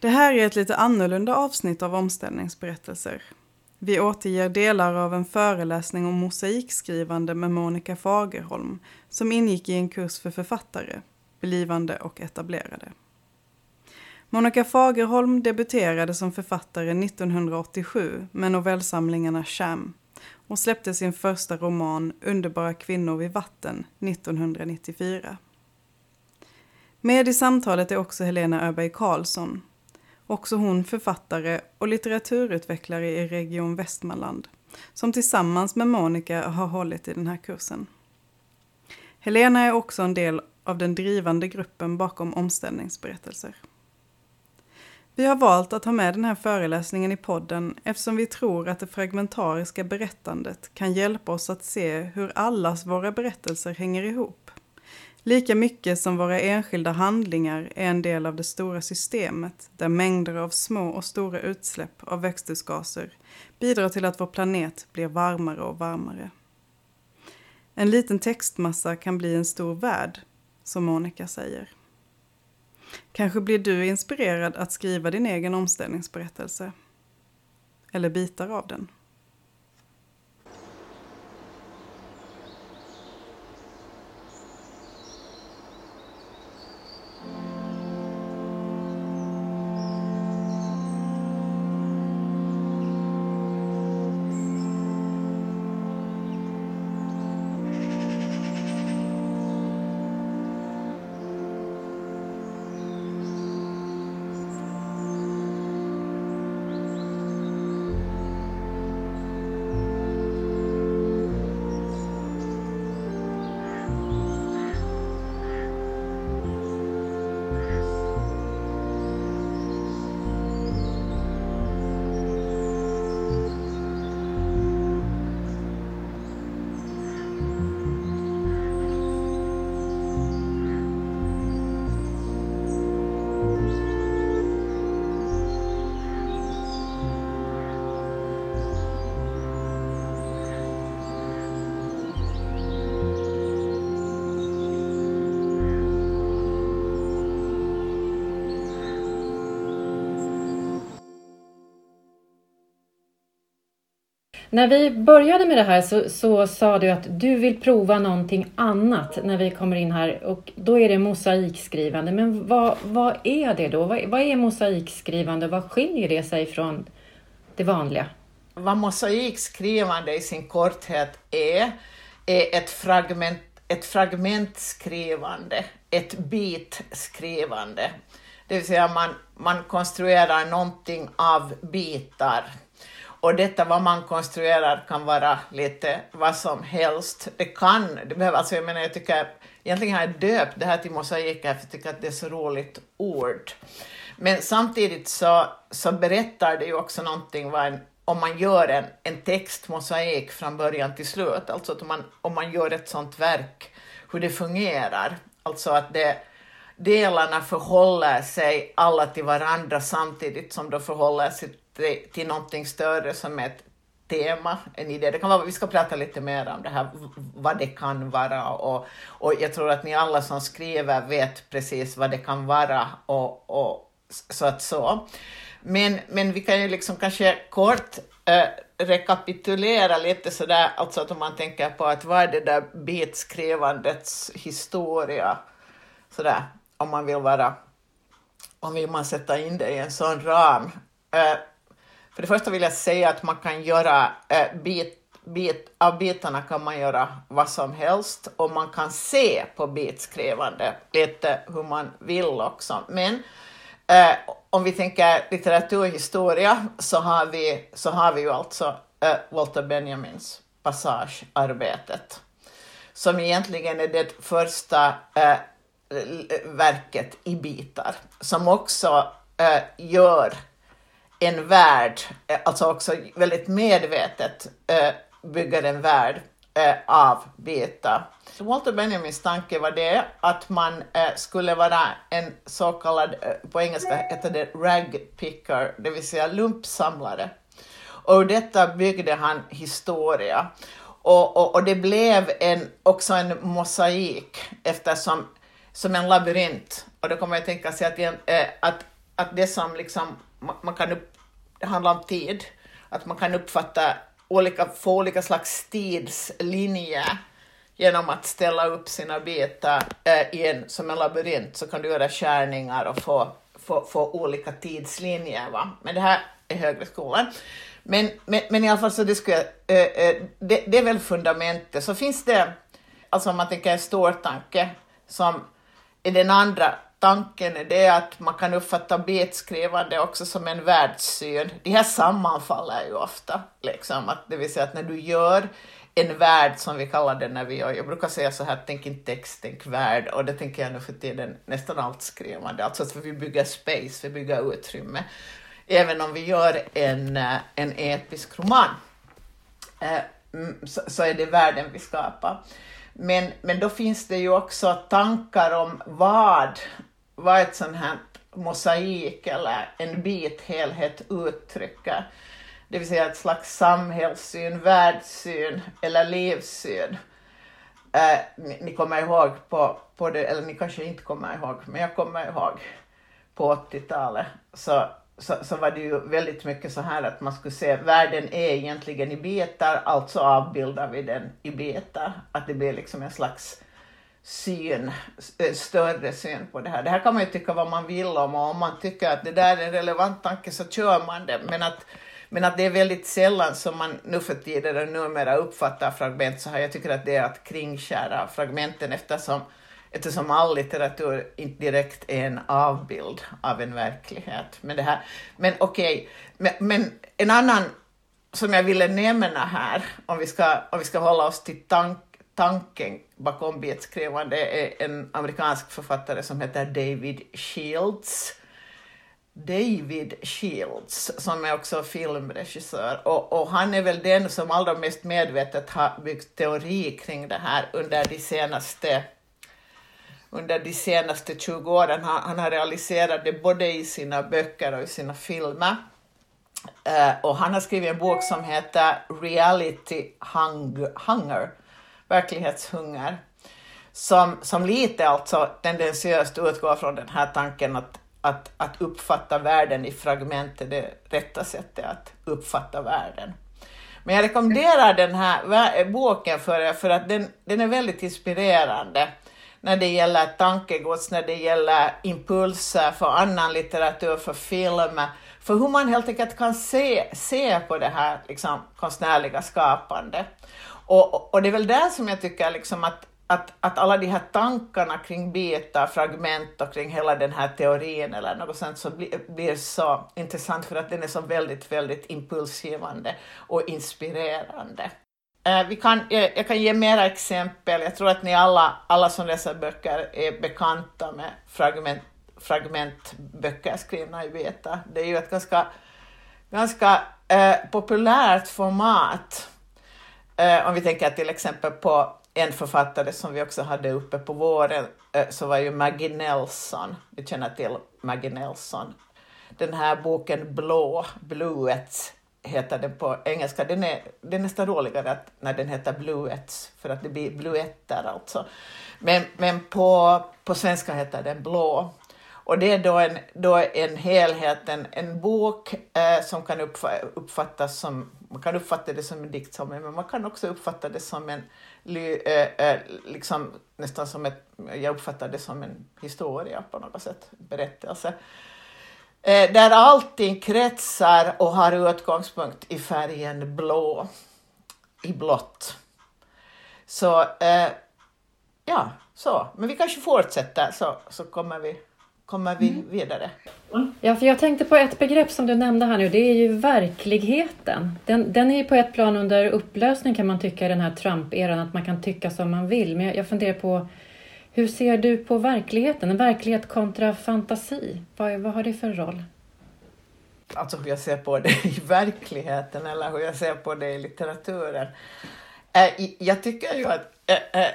Det här är ett lite annorlunda avsnitt av omställningsberättelser. Vi återger delar av en föreläsning om mosaikskrivande med Monica Fagerholm som ingick i en kurs för författare, blivande och etablerade. Monica Fagerholm debuterade som författare 1987 med novellsamlingarna Sham och släppte sin första roman Underbara kvinnor vid vatten 1994. Med i samtalet är också Helena Öberg Karlsson, också hon författare och litteraturutvecklare i Region Västmanland, som tillsammans med Monica har hållit i den här kursen. Helena är också en del av den drivande gruppen bakom omställningsberättelser. Vi har valt att ha med den här föreläsningen i podden eftersom vi tror att det fragmentariska berättandet kan hjälpa oss att se hur allas våra berättelser hänger ihop. Lika mycket som våra enskilda handlingar är en del av det stora systemet där mängder av små och stora utsläpp av växthusgaser bidrar till att vår planet blir varmare och varmare. En liten textmassa kan bli en stor värld, som Monica säger. Kanske blir du inspirerad att skriva din egen omställningsberättelse. Eller bitar av den. När vi började med det här så, så sa du att du vill prova någonting annat när vi kommer in här och då är det mosaikskrivande. Men vad, vad är det då? Vad, vad är mosaikskrivande? och Vad skiljer det sig från det vanliga? Vad mosaikskrivande i sin korthet är, är ett fragment ett fragmentskrivande, ett bitskrivande. Det vill säga man, man konstruerar någonting av bitar och detta vad man konstruerar kan vara lite vad som helst. Det kan, det behöver, alltså jag menar jag tycker, egentligen har jag döpt det här till mosaik för jag tycker att det är så roligt ord. Men samtidigt så, så berättar det ju också någonting vad en, om man gör en, en textmosaik från början till slut, alltså att om man, om man gör ett sånt verk, hur det fungerar. Alltså att det, delarna förhåller sig alla till varandra samtidigt som de förhåller sig till, någonting större som ett tema, en idé. Det kan vara, vi ska prata lite mer om det här, vad det kan vara och, och jag tror att ni alla som skriver vet precis vad det kan vara och, och så att så. Men, men vi kan ju liksom kanske kort eh, rekapitulera lite sådär, alltså att om man tänker på att vad är det där bitskrivandets historia, sådär, om man vill vara, om vill man sätta in det i en sån ram. Eh, för det första vill jag säga att man kan göra eh, bit, bit, av bitarna kan man göra vad som helst och man kan se på bitskrivande lite hur man vill också. Men eh, om vi tänker litteraturhistoria så har vi, så har vi ju alltså eh, Walter Benjamins passagearbetet som egentligen är det första eh, verket i bitar som också eh, gör en värld, eh, alltså också väldigt medvetet eh, bygger en värld eh, av bitar. Walter Benjamins tanke var det att man skulle vara en så kallad, på engelska heter det rag picker, det vill säga lumpsamlare. Och detta byggde han historia. Och, och, och det blev en, också en mosaik eftersom som en labyrint. Och då kommer jag tänka sig att, att att det som liksom, man, man kan upp, det handlar om tid, att man kan uppfatta olika, få olika slags tidslinjer genom att ställa upp sina bitar eh, i en, som en labyrint så kan du göra skärningar och få, få, få olika tidslinjer. Va? Men det här är högre skolan. Men, men, men i alla fall så det, skulle eh, eh, det, det är väl fundamentet. Så finns det, alltså om man tänker en stor tanke som är den andra tanken är det att man kan uppfatta betskrivande också som en världssyn. De här sammanfaller ju ofta, liksom, att, det vill säga att när du gör en värld som vi kallar det när vi gör, jag brukar säga så här, tänk inte text, tänk värld, och det tänker jag nu för tiden nästan allt skrivande, alltså att vi bygger space, vi bygger utrymme, även om vi gör en, eh, en episk roman, eh, mm, så, så är det världen vi skapar. Men, men då finns det ju också tankar om vad, vad ett sånt här mosaik eller en bit helhet uttrycker. Det vill säga ett slags samhällssyn, världssyn eller livssyn. Eh, ni, ni, kommer ihåg på, på det, eller ni kanske inte kommer ihåg, men jag kommer ihåg på 80-talet så så, så var det ju väldigt mycket så här att man skulle se världen är egentligen i bitar, alltså avbildar vi den i bitar. Att det blir liksom en slags syn, eh, större syn på det här. Det här kan man ju tycka vad man vill om och om man tycker att det där är en relevant tanke så kör man det. Men att, men att det är väldigt sällan som man nu för tiden och numera uppfattar fragment så här. Jag tycker att det är att kringskära fragmenten eftersom eftersom all litteratur inte direkt är en avbild av en verklighet. Men, det här, men okej, okay, men, men, en annan som jag ville nämna här, om vi ska, om vi ska hålla oss till tanken tanken bakom betskrivande, är en amerikansk författare som heter David Shields. David Shields, som är också filmregissör. Och, och, han är väl den som allra mest medvetet har byggt teori kring det här under de senaste under de senaste 20 åren. Han, han har realiserat det både i sina böcker och i sina filmer. Uh, och han har skrivit en bok som heter Reality Hunger, verklighetshunger, som, som lite alltså tendensiöst utgår från den här tanken att, att, att uppfatta världen i fragment är det rätta sättet att uppfatta världen. Men jag rekommenderar den här boken för er för att den, den är väldigt inspirerande när det gäller tankegods, när det gäller impulser för annan litteratur, för film, för hur man helt enkelt kan se, se på det här liksom, konstnärliga skapandet. Och, och det är väl där som jag tycker liksom att, att, att alla de här tankarna kring bitar, fragment och kring hela den här teorin eller något sånt så blir, blir så intressant för att den är så väldigt, väldigt impulsgivande och inspirerande. Eh, vi kan, jag, jag, kan ge mera exempel. Jag tror att ni alla, alla som läser böcker är bekanta med fragment, fragmentböcker skrivna i beta. Det är ju ett ganska, ganska eh, populärt format. Eh, om vi tänker till exempel på en författare som vi också hade uppe på våren, eh, så var ju Maggie Nelson. Vi känner till Maggie Nelson. Den här boken Blå, Bluets, heter den på engelska. Den är, den är nästan roligare att, när den heter Bluets, för att det blir bluetter alltså. Men, men på, på svenska heter den Blå. Och det är då en, då en helhet, en, en bok eh, som kan uppfattas som, man kan uppfatta det som en diktsamling, men man kan också uppfatta det som en, eh, eh, liksom nästan som ett, jag uppfattar det som en historia på något sätt, berättelse. Eh, där allting kretsar och har utgångspunkt i färgen blå, i blått. Så eh, ja, så. Men vi kanske fortsätter så, så kommer vi, kommer vi mm. vidare. Ja, för jag tänkte på ett begrepp som du nämnde här nu, det är ju verkligheten. Den, den är ju på ett plan under upplösning kan man tycka i den här Trump-eran, att man kan tycka som man vill. Men jag, jag funderar på hur ser du på verkligheten? En verklighet kontra fantasi? Vad, vad har det för roll? Alltså hur jag ser på det i verkligheten eller hur jag ser på det i litteraturen. Äh, jag tycker ju att äh, äh,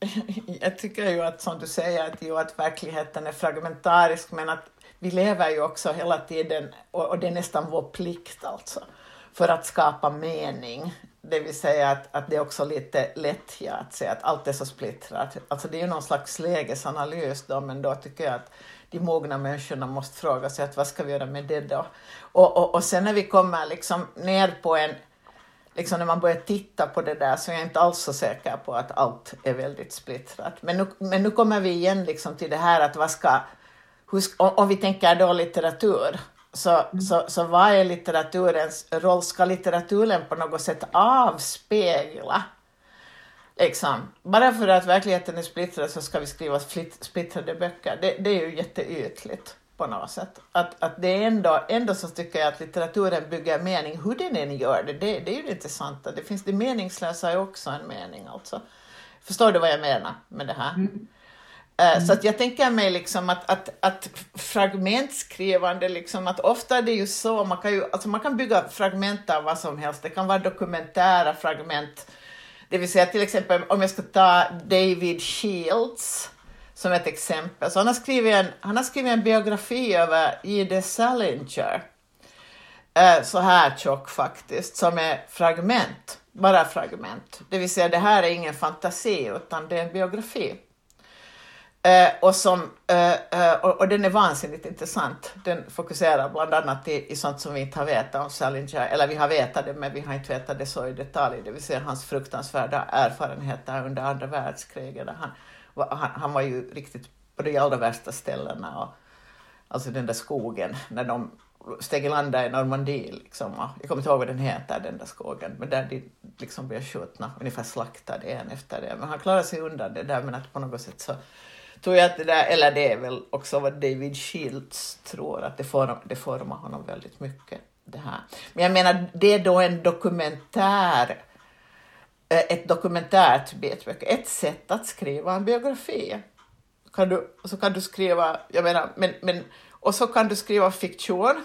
jag tycker ju att, som du säger, att, ju att verkligheten är fragmentarisk, men att vi lever ju också hela tiden, och, och det är nästan vår plikt alltså, för att skapa mening Det vill säga att, att det är också lite lättja att säga att allt är så splittrat. Alltså det är ju någon slags lägesanalys då, men då tycker jag att de mogna människorna måste fråga sig att vad ska vi göra med det då? Och, och, och sen när vi kommer liksom ner på en, liksom när man börjar titta på det där så är jag inte alls så säker på att allt är väldigt splittrat. Men nu, men nu kommer vi igen liksom till det här att vad ska, hur, om vi tänker då litteratur, så, mm. så, så vad är litteraturens roll? Ska litteraturen på något sätt avspegla Liksom. Bara för att verkligheten är splittrad så ska vi skriva splittrade böcker. Det, det är ju jätteytligt på något sätt. Att, att det är ändå, ändå så tycker jag att litteraturen bygger mening, hur den än gör det, det, det är ju det intressanta. Det finns det meningslösa är också en mening alltså. Förstår du vad jag menar med det här? Mm. Mm. Så att jag tänker mig liksom att, att, att fragmentskrivande, liksom att ofta är det ju så, man kan, ju, alltså man kan bygga fragment av vad som helst, det kan vara dokumentära fragment, det vill säga till exempel om jag ska ta David Shields som ett exempel, så han har skrivit en, han har skrivit en biografi över J.D. Salinger, eh, så här tjock faktiskt, som är fragment, bara fragment. Det vill säga det här är ingen fantasi utan det är en biografi. Eh, och, som, eh, eh, och, och, den är vansinnigt intressant. Den fokuserar bland annat i, i sånt som vi inte har vetat om Salinger, eller vi har vetat det men vi har inte vetat det så i detalj, det vill säga hans fruktansvärda erfarenheter under andra världskriget. Han, han, han var ju riktigt på de allra värsta ställena, och, alltså den där skogen, när de steg i land i Normandie, liksom, jag kommer inte ihåg vad den heter, den där skogen, men där de liksom blev skjutna, ungefär slaktade en efter det. Men han klarade sig undan det där, men att på något sätt så tror jag att det där, eller det är väl också vad David Shields tror, att det, form, det formar honom väldigt mycket. Det här. Men jag menar, det är då en dokumentär, Eh, ett dokumentärt bitböcker, ett sätt att skriva en biografi. Kan du, så kan du skriva, jag menar, men, men, och så kan du skriva fiktion,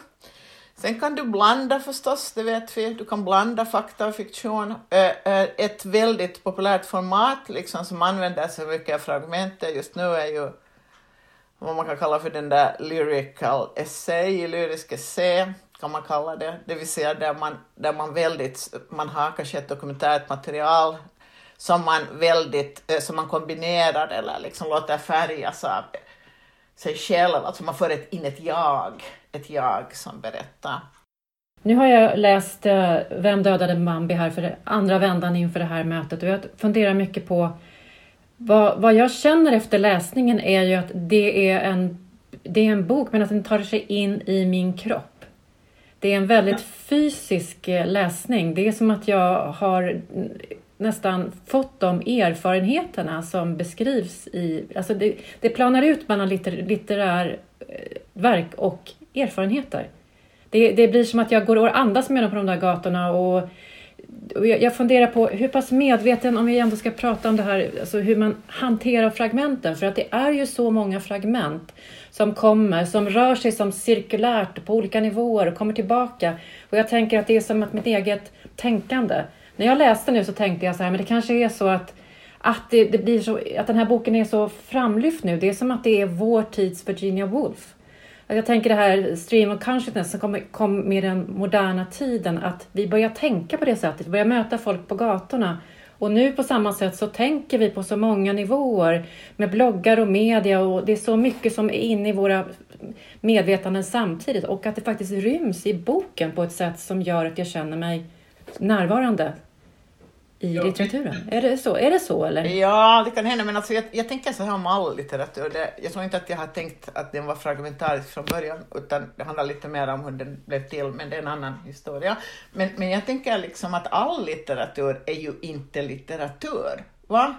Sen kan du blanda förstås, det vet vi. Du kan blanda fakta och fiktion. Eh, eh, ett väldigt populärt format liksom, som använder sig mycket av fragmentet just nu är ju vad man kan kalla för den där lyrical essay, lyrisk essä kan man kalla det, det vill säga där man, där man väldigt, man har kanske ett dokumentärt material som man väldigt, eh, som man kombinerar eller liksom låter färgas av sig själv, alltså man får ett, in ett jag, ett jag som berättar. Nu har jag läst eh, Vem dödade Bambi här för andra vändan inför det här mötet och jag funderar mycket på vad, vad jag känner efter läsningen är ju att det är en, det är en bok men att den tar sig in i min kropp. Det är en väldigt fysisk eh, läsning. Det är som att jag har nästan fått de erfarenheterna som beskrivs i... Alltså det, det planar ut mellan litter, litterär eh, verk och erfarenheter. Det, det blir som att jag går och andas med dem på de där gatorna och, och jag, jag funderar på hur pass medveten, om vi ändå ska prata om det här, alltså hur man hanterar fragmenten. För att det är ju så många fragment som kommer, som rör sig som cirkulärt på olika nivåer och kommer tillbaka. Och jag tänker att det är som att mitt eget tänkande när jag läste nu så tänkte jag så här, men det kanske är så att, att, det, det blir så, att den här boken är så framlyft nu. Det är som att det är vår tids Virginia Woolf. Jag tänker det här stream of consciousness som kom, kom med den moderna tiden, att vi börjar tänka på det sättet, vi börjar möta folk på gatorna. Och nu på samma sätt så tänker vi på så många nivåer med bloggar och media. Och det är så mycket som är inne i våra medvetanden samtidigt. Och att det faktiskt ryms i boken på ett sätt som gör att jag känner mig närvarande i ja. litteraturen. Är det, så? är det så eller? Ja, det kan hända, men alltså jag, jag tänker så här om all litteratur. Det, jag tror inte att jag har tänkt att den var fragmentarisk från början, utan det handlar lite mer om hur den blev till, men det är en annan historia. Men, men jag tänker liksom att all litteratur är ju inte litteratur. Va?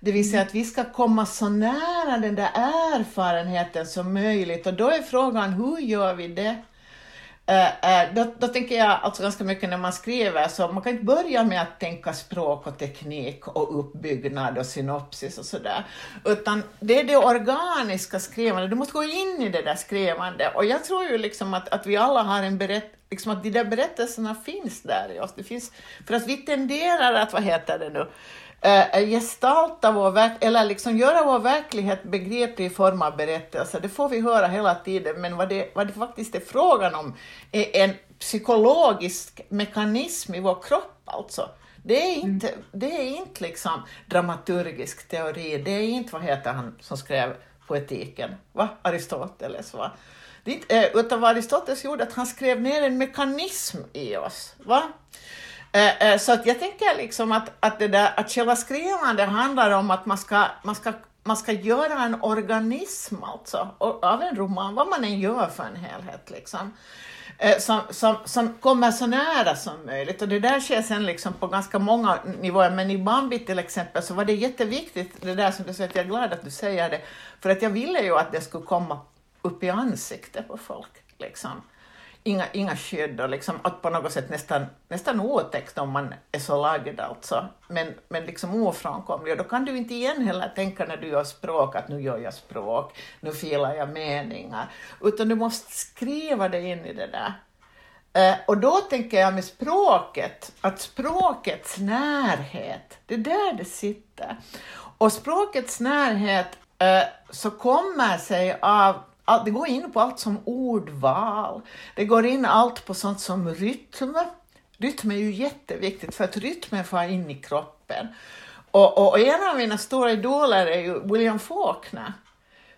Det vill säga att vi ska komma så nära den där erfarenheten som möjligt och då är frågan hur gör vi det? Uh, då, då, tänker jag alltså ganska mycket när man skriver, så man kan inte börja med att tänka språk och teknik och uppbyggnad och synopsis och sådär, utan det är det organiska skrivandet, du måste gå in i det där skrivandet. Och jag tror ju liksom att, att vi alla har en berättelse liksom att de där berättelserna finns där i oss. Det finns, för att vi tenderar att, vad heter det nu, äh, gestalta vår verk eller liksom göra vår verklighet begriplig i form av berättelser. Det får vi höra hela tiden, men vad det, vad det faktiskt är frågan om är en psykologisk mekanism i vår kropp alltså. Det är inte, mm. det är inte liksom dramaturgisk teori, det är inte, vad heter han som skrev poetiken, va? Aristoteles. Va? Det, äh, utan vad Aristoteles gjorde, att han skrev ner en mekanism i oss. Va? Eh, eh, så att jag tänker liksom att, att, det där, att själva skrivandet handlar om att man ska, man ska man ska göra en organism alltså, av en roman, vad man än gör för en helhet. Liksom. Eh, som, som, som kommer så nära som möjligt. Och det där sker sen liksom på ganska många nivåer. Men i Bambi till exempel så var det jätteviktigt, det där som du säger, att jag är glad att du säger det, för att jag ville ju att det skulle komma upp i ansiktet på folk. Liksom inga, inga skydd och liksom att på något sätt nästan, nästan otäckt om man är så lagd alltså, men, men liksom ofrånkomlig. Och då kan du inte igen heller tänka när du gör språk att nu gör jag språk, nu filar jag meningar, utan du måste skriva dig in i det där. Eh, och då tänker jag med språket, att språkets närhet, det är där det sitter. Och språkets närhet eh, så kommer sig av det går in på allt som ordval, det går in allt på sånt som rytm. Rytm är ju jätteviktigt för att rytmen får in i kroppen. Och, och, och, en av mina stora idoler är ju William Faulkner.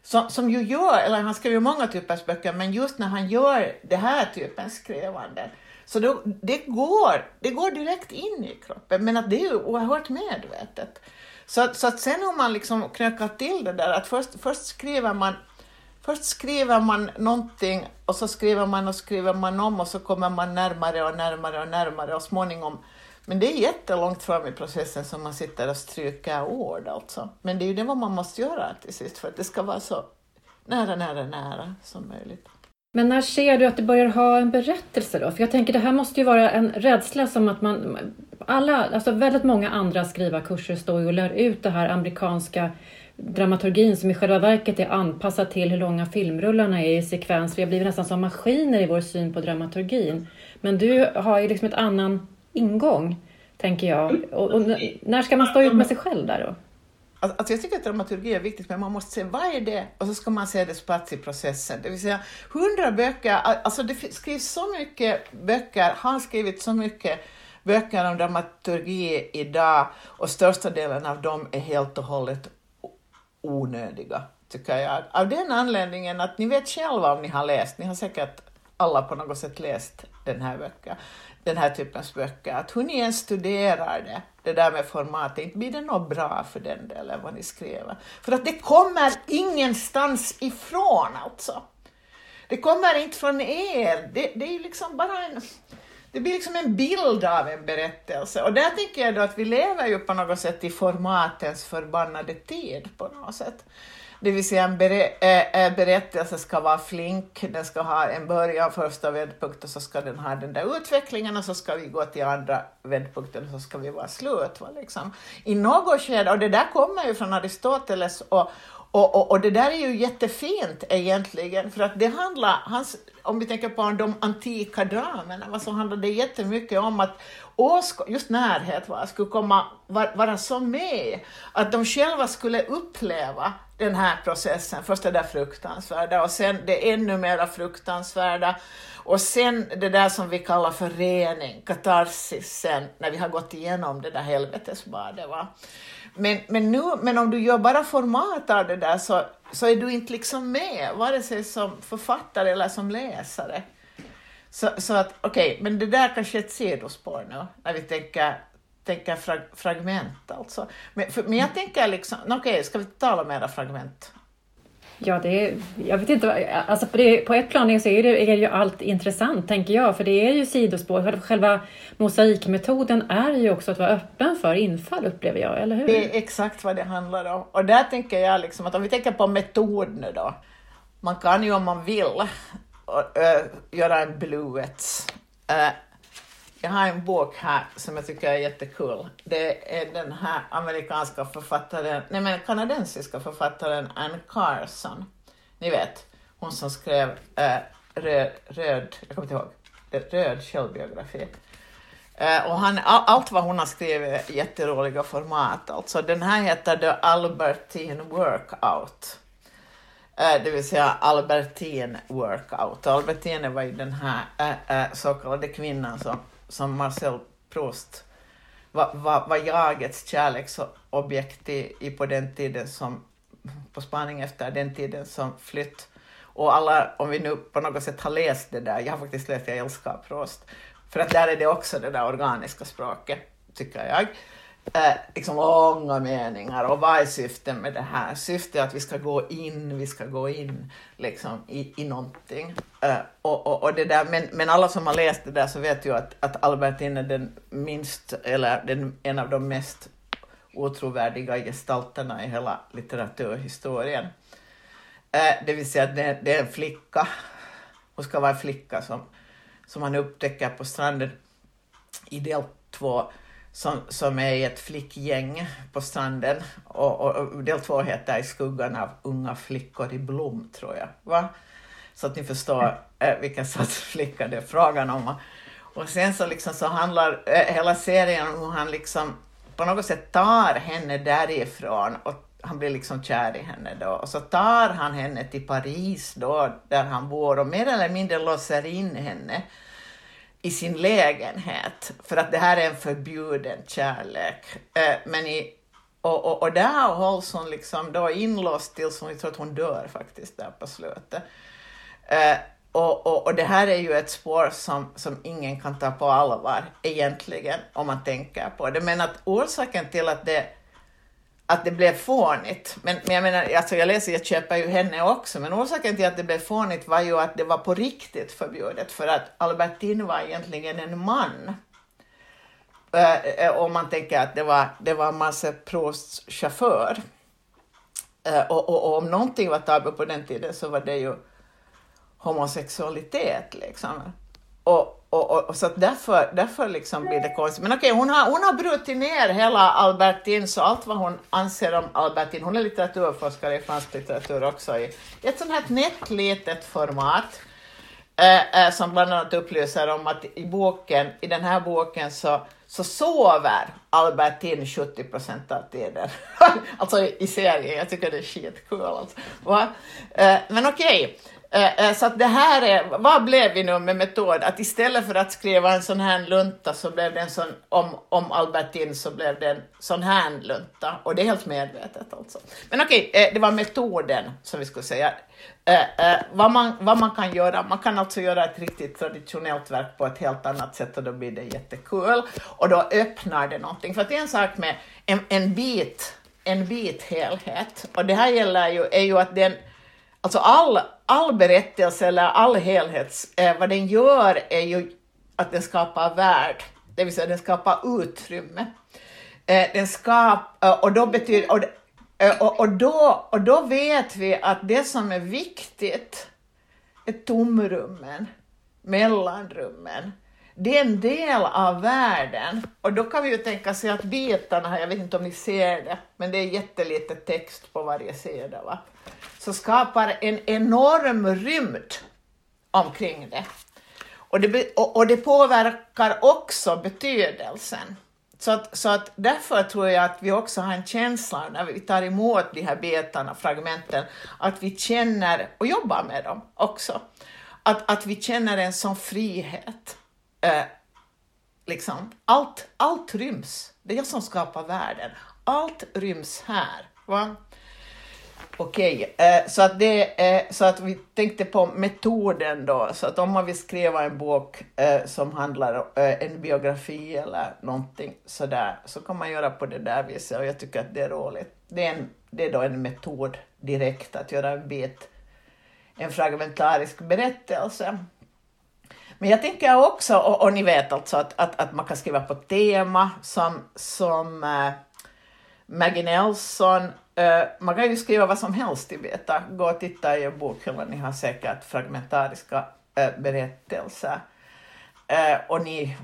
Som, som ju gör, eller han skriver många typers böcker, men just när han gör det här typen skrivande, så då, det, går, det går direkt in i kroppen, men att det är ju oerhört medvetet. Så, så att sen om man liksom knökar till det där att först, först skriver man Först skriver man någonting och så skriver man och skriver man om och så kommer man närmare och närmare och närmare och småningom men det är jättelångt fram i processen som man sitter och stryker ord alltså. Men det är ju det man måste göra till sist för att det ska vara så nära, nära, nära som möjligt. Men när ser du att du börjar ha en berättelse då? För jag tänker det här måste ju vara en rädsla som att man... Alla, alltså väldigt många andra skrivarkurser står ju och lär ut det här amerikanska dramaturgin som i själva verket är anpassad till hur långa filmrullarna är i sekvens. Vi har blivit nästan som maskiner i vår syn på dramaturgin. Men du har ju liksom ett annan ingång, tänker jag. Och, och när ska man stå ut med sig själv där då? Alltså jag tycker att dramaturgi är viktigt, men man måste se vad är det och så ska man se dess plats i processen. Det vill säga, hundra böcker, alltså det skrivs så mycket böcker, har skrivit så mycket böcker om dramaturgi idag och största delen av dem är helt och hållet onödiga, tycker jag. Av den anledningen att ni vet själva om ni har läst, ni har säkert alla på något sätt läst den här, böcker, den här typens böcker, att hur ni än studerar det, det där med formatet, inte blir det något bra för den delen vad ni skriver. För att det kommer ingenstans ifrån alltså. Det kommer inte från er, det, det är ju liksom bara en det blir liksom en bild av en berättelse. Och där tänker jag då att vi lever ju på något sätt i formatens förbannade tid på något sätt. Det vill säga en eh, eh, berättelse ska vara flink, den ska ha en början, första vändpunkt och så ska den ha den där utvecklingen och så ska vi gå till andra vändpunkten och så ska vi vara slut. Va, liksom. I något skede, och det där kommer ju från Aristoteles och, och, och, och, det där är ju jättefint egentligen, för att det handlar, hans, om vi tänker på de antika dramerna, så handlar det jättemycket om att just närhet va, skulle komma, vara så med, att de själva skulle uppleva den här processen, först det där fruktansvärda och sen det ännu mera fruktansvärda och sen det där som vi kallar för rening, katarsis sen, när vi har gått igenom det där helvetesbadet. Va? Men, men, nu, men om du gör bara format av det där så, så är du inte liksom med, vare sig som författare eller som läsare. Så, så att, okej, okay, men det där kanske är ett sidospår nu, när vi tänker, tänker frag, fragment alltså. Men, för, men jag tänker liksom, okej, okay, ska vi tala mera fragment? Ja, det är, jag vet inte, alltså på, det, på ett plan så är, det, är ju allt intressant, tänker jag, för det är ju sidospår. Själva mosaikmetoden är ju också att vara öppen för infall, upplever jag, eller hur? Det är exakt vad det handlar om. Och där tänker jag liksom att om vi tänker på metod nu då, man kan ju om man vill äh, göra en bluet. Jag har en bok här som jag tycker är jättekul. Det är den här amerikanska författaren, nej men kanadensiska författaren Anne Carson. Ni vet, hon som skrev eh, röd, röd, jag kommer inte ihåg, röd självbiografi. Eh, och han, all, allt vad hon har skrivit är jätteroliga format. Alltså, den här heter The Albertine Workout. Eh, det vill säga Albertine Workout. Albertine var ju den här äh, så kallade kvinnan som som Marcel Proust var, var, var jagets kärleksobjekt i, i på den tiden som, på spaning efter den tiden som flytt. Och alla, om vi nu på något sätt har läst det där, jag har faktiskt läst Jag älskar Proust, för att där är det också det där organiska språket, tycker jag eh, liksom långa meningar och vad är syftet med det här? Syftet är att vi ska gå in, vi ska gå in liksom, i, i någonting. Eh, och, och, och det där, men, men alla som har läst det där så vet ju att, att Albertin är den minst, eller den, en av de mest otrovärdiga gestalterna i hela litteraturhistorien. Eh, det vill säga att det, det är en flicka, hon ska vara en flicka som, som han upptäcker på stranden i del två som, som är ett flickgäng på stranden. Och, och, och del två heter I skuggan av unga flickor i blom, tror jag. Va? Så att ni förstår eh, vilken sorts flicka det är frågan om. Och sen så, liksom så handlar eh, hela serien om hur han liksom på något sätt tar henne därifrån och han blir liksom kär i henne då. Och så tar han henne till Paris då, där han bor och mer eller mindre låser in henne i sin lägenhet, för att det här är en förbjuden kärlek. Eh, men i, och, och, och där hålls hon liksom då inlåst tills hon tror att hon dör faktiskt där på slutet. Eh, och, och, och det här är ju ett spår som, som ingen kan ta på allvar egentligen, om man tänker på det. Men att orsaken till att det att det blev fånigt. Men, men jag menar, alltså jag läser, jag köper ju henne också, men orsaken till att det blev fånigt var ju att det var på riktigt förbjudet, för att Albertine var egentligen en man. Uh, om man tänker att det var, det var Marcel Prousts chaufför. Eh, och, och, och, om någonting var tabu på den tiden så var det ju homosexualitet. Liksom. Och, och, och, och, så därför, därför liksom blir det konstigt. Men okej, hon har, hon har brutit ner hela Albertin, så allt vad hon anser om Albertin, hon är litteraturforskare i fransk litteratur också, i ett sånt här nätt litet format. Eh, eh, som bland annat upplyser om att i boken, i den här boken så, så sover Albertin 70 procent av tiden. alltså i, i serien, jag tycker det är skitkul. Alltså. Eh, men okej. Okay. Eh, eh, så att det här är, vad blev vi nu med metod? Att istället för att skriva en sån här lunta så blev det en sån, om, om Albertin så blev det en sån här lunta. Och det är helt medvetet alltså. Men okej, eh, det var metoden som vi skulle säga. Vad man, vad man kan göra, man kan alltså göra ett riktigt traditionellt verk på ett helt annat sätt och då blir det jättekul. Och då öppnar det någonting. För att det är en sak med en, en bit, en bit helhet. Och det här gäller ju, är ju att den Alltså all, all berättelse eller all helhet, eh, vad den gör är ju att den skapar värld, det vill säga den skapar utrymme. Eh, den skapar, eh, och, då betyder, och, eh, och, och, då, och då vet vi att det som är viktigt är tomrummen, mellanrummen. Det är en del av världen. Och då kan vi ju tänka sig att bitarna här, jag vet inte om ni ser det, men det är jättelite text på varje sida. Va? Så skapar en enorm rymd omkring det. Och det, och, och det påverkar också betydelsen. Så att, så att därför tror jag att vi också har en känsla när vi tar emot de här betarna, fragmenten, att vi känner, och jobbar med dem också, att, att vi känner en sån frihet. Eh, liksom. allt, allt ryms, det är jag som skapar världen. Allt ryms här. Va? Okej, okay. så, att det, eh, så att vi tänkte på metoden då, så att om man vill skriva en bok eh, som handlar om en biografi eller någonting sådär, så kan man göra på det där viset och jag tycker att det är roligt. Det är, en, det är då en metod direkt att göra en bit, en fragmentarisk berättelse. Men jag tänker också, och, och ni vet alltså att, att, att man kan skriva på tema som, som äh, Maggie Nelson Uh, man kan ju skriva vad som helst i beta. Gå och titta i en bokhylla, ni har säkert fragmentariska uh, berättelser. Uh, och ni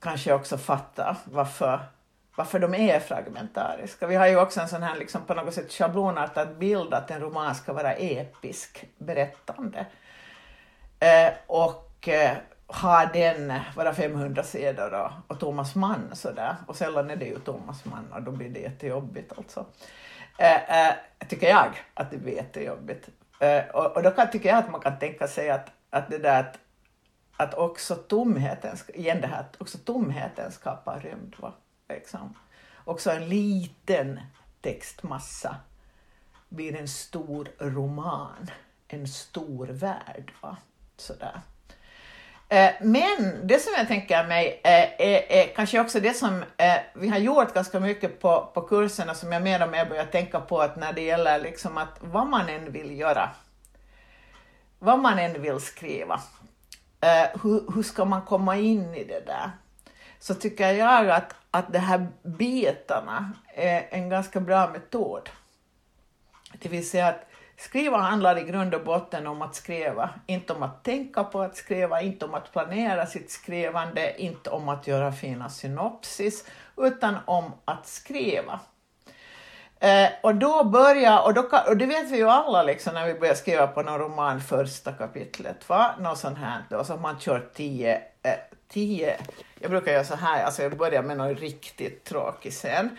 kanske också fattar varför, varför de är fragmentariska. Vi har ju också en sån här liksom på något sätt schablonartad bild att en roman ska vara episk berättande. och ha den, våra 500 sidor och, och Thomas Mann sådär. Och sällan är det ju Thomas Mann och då blir det jättejobbigt alltså Eh, eh, tycker jag att det blir jättejobbigt. Eh, och, och då kan, tycker jag att man kan tänka sig att, att det där att, att också tomheten, igen det här, att också tomheten skapar rymd. Va? Liksom. Också en liten textmassa blir en stor roman, en stor värld. Va? Sådär. Eh, men det som jag tänker mig är, är, är kanske också det som eh, vi har gjort ganska mycket på, på kurserna som jag mer och mer börjar tänka på att när det gäller liksom att vad man än vill göra, vad man än vill skriva, hur, hur ska man komma in i det där? Så tycker jag att, att de här bitarna är en ganska bra metod. Det vill säga att skriva handlar i grund och botten om att skriva, inte om att tänka på att skriva, inte om att planera sitt skrivande, inte om att göra fina synopsis, utan om att skriva. Eh, och då börjar, och, då, och det vet vi ju alla liksom när vi börjar skriva på någon roman första kapitlet, va? något sånt här då, så man kör tio, eh, tio, jag brukar göra så här, alltså jag börjar med något riktigt tråkigt sen,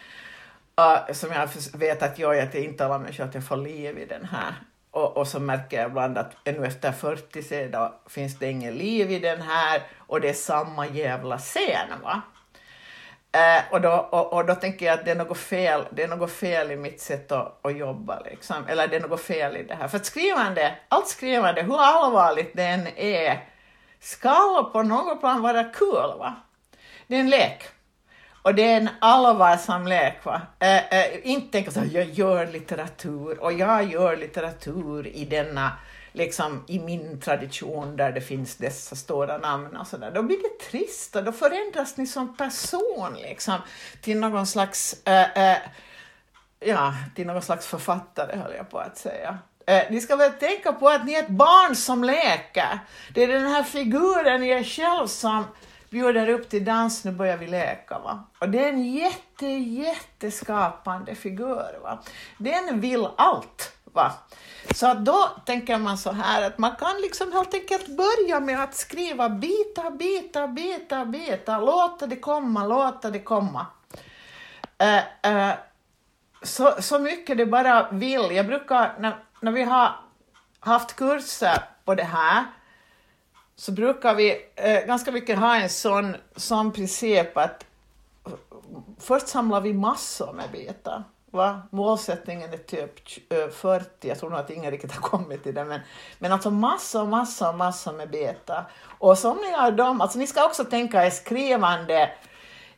uh, som jag vet att jag, att jag intalar mig själv att jag får liv i den här. Och, och så märker jag ibland att ännu efter 40 sedan finns det inget liv i den här och det är samma jävla scen. Va? Uh, och, då, och, och, då tänker jag att det är något fel, det är något fel i mitt sätt att, att jobba, liksom. eller det är något fel i det här. För att skrivande, allt skrivande, hur allvarligt det än är, ska på något plan vara kul. Va? Det är en lek. Och det är en allvarsam lek. Va? Äh, äh, inte tänka så jag gör litteratur och jag gör litteratur i denna, liksom i min tradition där det finns dessa stora namn och sådär. Då blir det trist och då förändras ni som person liksom till någon slags, äh, ja, till någon slags författare höll jag på att säga. ni ska väl tänka på att ni är ett barn som leker. Det är den här figuren i er själv som bjuder upp till dans, nu börjar vi leka. Va? Och det är en jätte, jätteskapande figur. Va? Den vill allt. Va? Så då tänker man så här att man kan liksom helt enkelt börja med att skriva bita, bita, bita, bita, låta det komma, låta det komma. Uh, uh, så, så mycket det bara vill. Jag brukar, när, när vi har haft kurser på det här, så brukar vi eh, ganska mycket ha en sån, sån princip att först samlar vi massor med bitar. Va? Målsättningen är typ 40, eh, jag tror nog att ingen riktigt har kommit till det, men, men alltså massor, massor, massor med bitar. Och somliga av dem, alltså ni ska också tänka er skrivande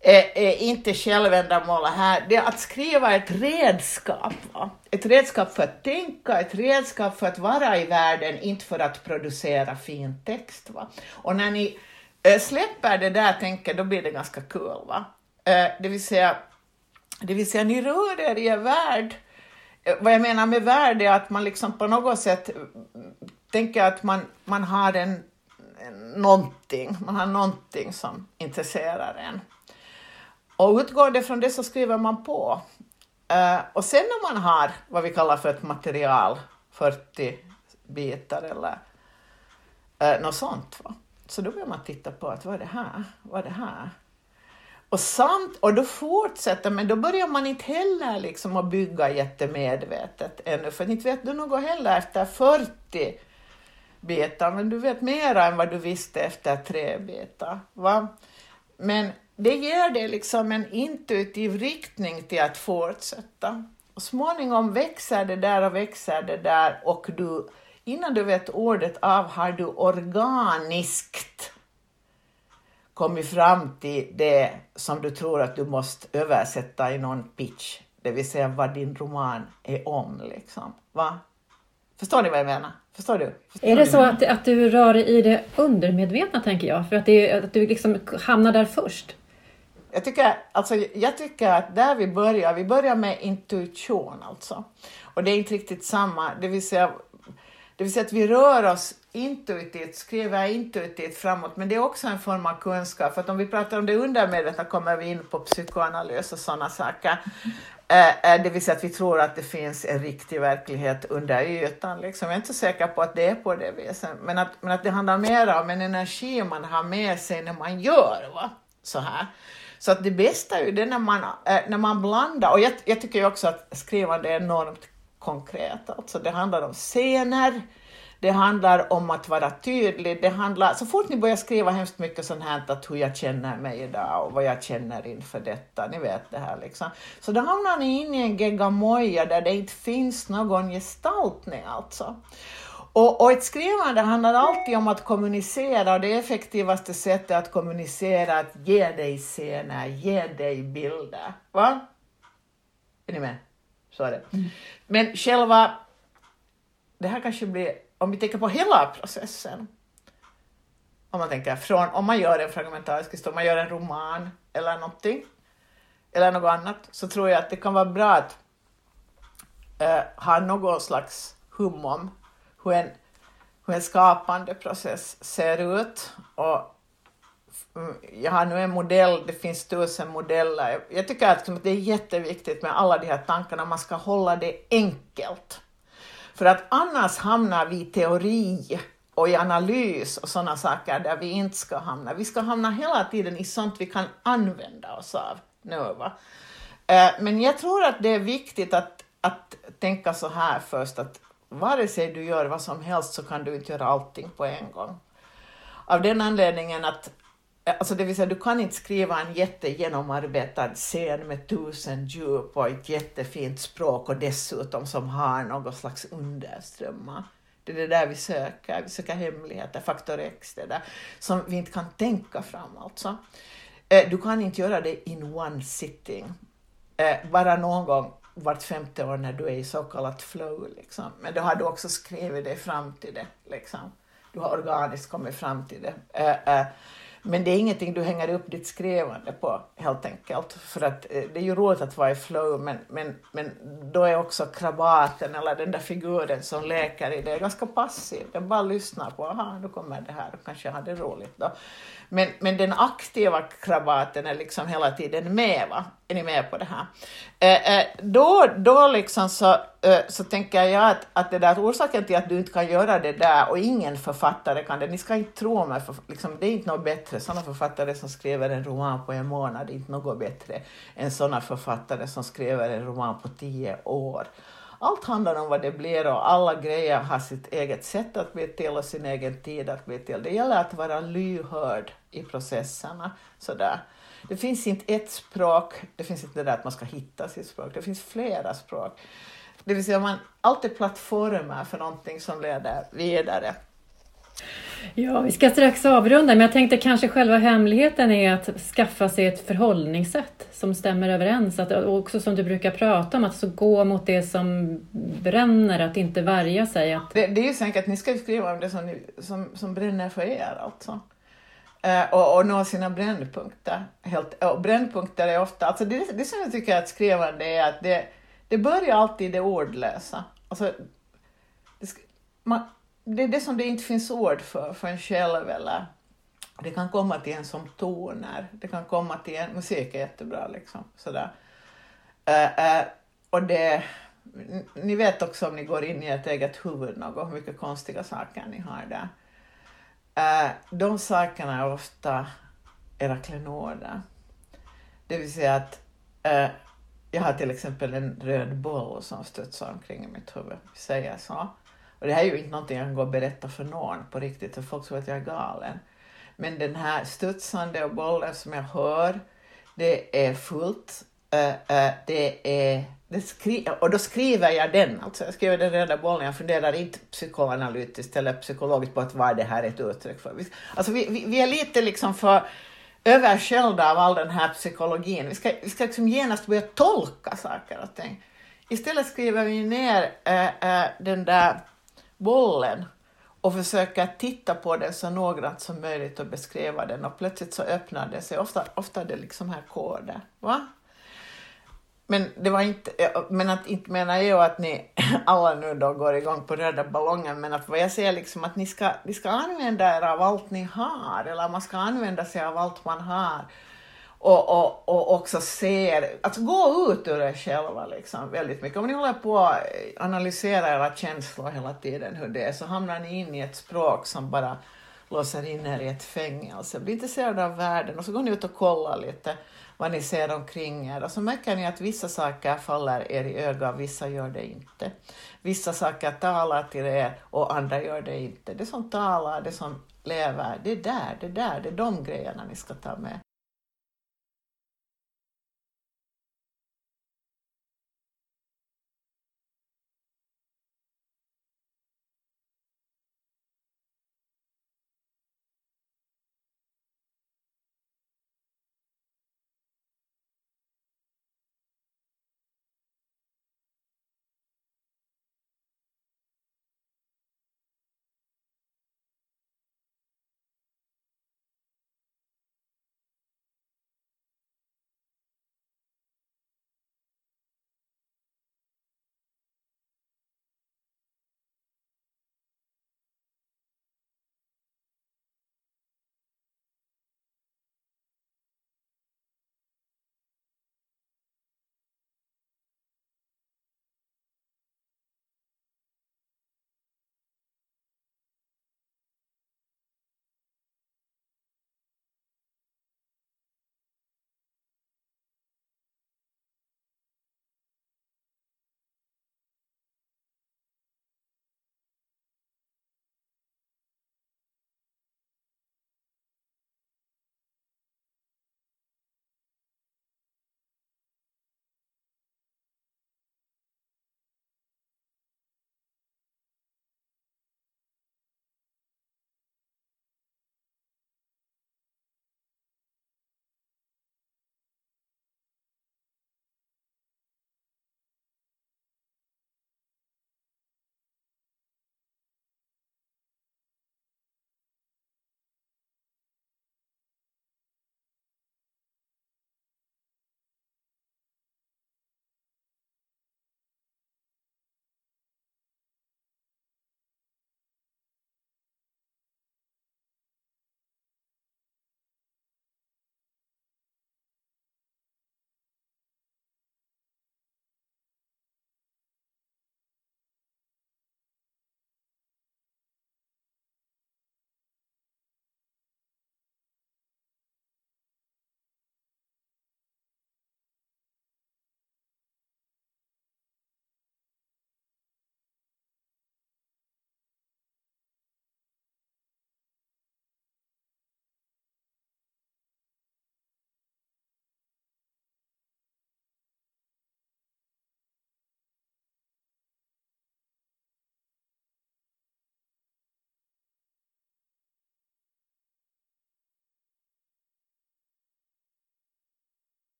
är, är inte självändamål här. Det är att skriva ett redskap. Va? Ett redskap för att tänka, ett redskap för att vara i världen, inte för att producera fin text. Va? Och när ni eh, släpper det där tänket, då blir det ganska kul. Cool, va? Eh, det, vill säga, det vill säga, ni rör er i er värld. Eh, vad jag menar med värld är att man liksom på något sätt mm, tänker att man, man har en, någonting, man har någonting som intresserar en. Och utgående från det så skriver man på. Uh, och sen när man har vad vi kallar för ett material, 40 bitar eller uh, något sånt, va? så då börjar man titta på att vad är det här? Vad är det här? Och, samt, och då fortsätter men då börjar man inte heller liksom att bygga jättemedvetet ännu, för inte vet du något heller efter 40 bitar, men du vet mera än vad du visste efter tre bitar. Va? Men det ger dig liksom en intuitiv riktning till att fortsätta. Och småningom växer det där och växer det där och du, innan du vet ordet av har du organiskt kommit fram till det som du tror att du måste översätta i någon pitch, det vill säga vad din roman är om. Liksom. Va? Förstår ni vad jag menar? Förstår du? Förstår är det så att, att du rör dig i det undermedvetna, tänker jag? För att, det, att du liksom hamnar där först? Jag tycker, alltså, jag tycker att där vi börjar, vi börjar med intuition alltså. Och det är inte riktigt samma, det vill säga, det vill säga att vi rör oss intuitivt, skriver intuitivt framåt, men det är också en form av kunskap. För att om vi pratar om det undermedvetna kommer vi in på psykoanalys och sådana saker. Eh, eh, det vill säga att vi tror att det finns en riktig verklighet under ytan. Liksom. Jag är inte så säker på att det är på det viset, men att, men att det handlar mer om en energi man har med sig när man gör va? så här. Så att det bästa är ju det när man, eh, när man blandar, och jag, jag tycker ju också att skrivande är enormt konkret, alltså det handlar om scener, det handlar om att vara tydlig, det handlar, så fort ni börjar skriva hemskt mycket sånt här, att hur jag känner mig idag och vad jag känner inför detta, ni vet det här liksom. Så då hamnar ni in i en geggamoja där det inte finns någon gestaltning alltså. Och, och ett skrivande handlar alltid om att kommunicera och det effektivaste sättet att kommunicera är att ge dig scener, ge dig bilder. Va? Är ni med? Så är det. Mm. Men själva, det här kanske blir, om vi tänker på hela processen, om man tänker från, om man gör en fragmentarisk historia, om man gör en roman eller någonting, eller något annat, så tror jag att det kan vara bra att äh, ha någon slags hum om hur en, hur en skapande process ser ut. Och mm, jag har nu en modell, det finns tusen modeller. Jag tycker att det är jätteviktigt med alla de här tankarna, man ska hålla det enkelt. För att annars hamnar vi i teori och i analys och sådana saker där vi inte ska hamna. Vi ska hamna hela tiden i sånt vi kan använda oss av nu. Va? Eh, men jag tror att det är viktigt att, att tänka så här först att vare sig du gör vad som helst så kan du inte göra allting på en gång. Av den anledningen att Alltså det vill säga, du kan inte skriva en jättegenomarbetad scen med tusen djup och ett jättefint språk och dessutom som har någon slags underströmmar. Det är det där vi söker, vi söker hemligheter, faktor X, det där som vi inte kan tänka fram alltså. Eh, du kan inte göra det in one sitting. Eh, bara någon gång vart femte år när du är i så kallat flow. Liksom. Men då har du också skrivit dig fram till det. Liksom. Du har organiskt kommit fram till det. Uh, uh, men det är ingenting du hänger upp ditt skrivande på helt enkelt. För att uh, det är ju roligt att vara i flow men, men, men då är också krabaten eller den där figuren som leker i det ganska passiv. Den bara lyssnar på, aha nu kommer det här, då kanske jag har det roligt då. Men, men den aktiva krabaten är liksom hela tiden med. Va? Är ni med på det här? Eh, eh, då, då liksom så, eh, så tänker jag att, att det där orsaken till att du inte kan göra det där och ingen författare kan det, ni ska inte tro mig, för, liksom, det är inte något bättre. Sådana författare som skriver en roman på en månad är inte något bättre än sådana författare som skriver en roman på tio år. Allt handlar om vad det blir och alla grejer har sitt eget sätt att bli till och sin egen tid att bli till. Det gäller att vara lyhörd i processerna. Sådär. Det finns inte ett språk, det finns inte det där att man ska hitta sitt språk, det finns flera språk. Det vill säga man alltid plattformar för någonting som leder vidare. Ja, vi ska strax avrunda, men jag tänkte kanske själva hemligheten är att skaffa sig ett förhållningssätt som stämmer överens. Att, också som du brukar prata om, att så gå mot det som bränner, att inte värja sig. Att... Det, det är ju så enkelt, ni ska ju skriva om det som, som, som bränner för er alltså. Eh, och, och nå sina brännpunkter. Helt, och brännpunkter är ofta, alltså det, det som jag tycker att skrivande är att det, det börjar alltid i det ordlösa. Alltså, det, man, det är det som det inte finns ord för, för en själv eller det kan komma till en som toner, det kan komma till en, musik är jättebra liksom, sådär. Uh, uh, och det, ni vet också om ni går in i ert eget huvud något, hur mycket konstiga saker ni har där. Eh, de sakerna är ofta era klenoder. Det vill säga att eh, jag har till exempel en röd boll som studsar omkring i mitt huvud, vi säger så. Och det här är ju inte någonting jag kan gå och berätta för någon på riktigt, för folk tror att jag är galen. Men den här studsande och bollen som jag hör, det är fullt. Eh, eh, det är, och då skriver jag den, alltså jag skriver den röda bollen, jag funderar inte psykoanalytiskt eller psykologiskt på att vad det här är ett uttryck för. Alltså vi, vi, vi är lite liksom för översköljda av all den här psykologin. Vi ska, vi ska liksom genast börja tolka saker och ting. Istället skriver vi ner uh, den där bollen och försöker titta på den så noggrant som möjligt och beskriva den och plötsligt så öppnar det sig. Ofta, ofta är det liksom här koder. Va? Men, det var inte, men att, inte menar jag att ni alla nu då går igång på röda ballongen, men att vad jag säger liksom att ni ska, ni ska använda er av allt ni har, eller man ska använda sig av allt man har och, och, och också ser, alltså gå ut ur er själva liksom väldigt mycket. Om ni håller på att analysera era känslor hela tiden hur det är så hamnar ni in i ett språk som bara låser in er i ett fängelse. Bli intresserade av världen och så går ni ut och kollar lite vad ni ser omkring er och så märker ni att vissa saker faller er i ögat, vissa gör det inte. Vissa saker talar till er och andra gör det inte. Det som talar, det som lever, det är där, det är där, det är de grejerna ni ska ta med.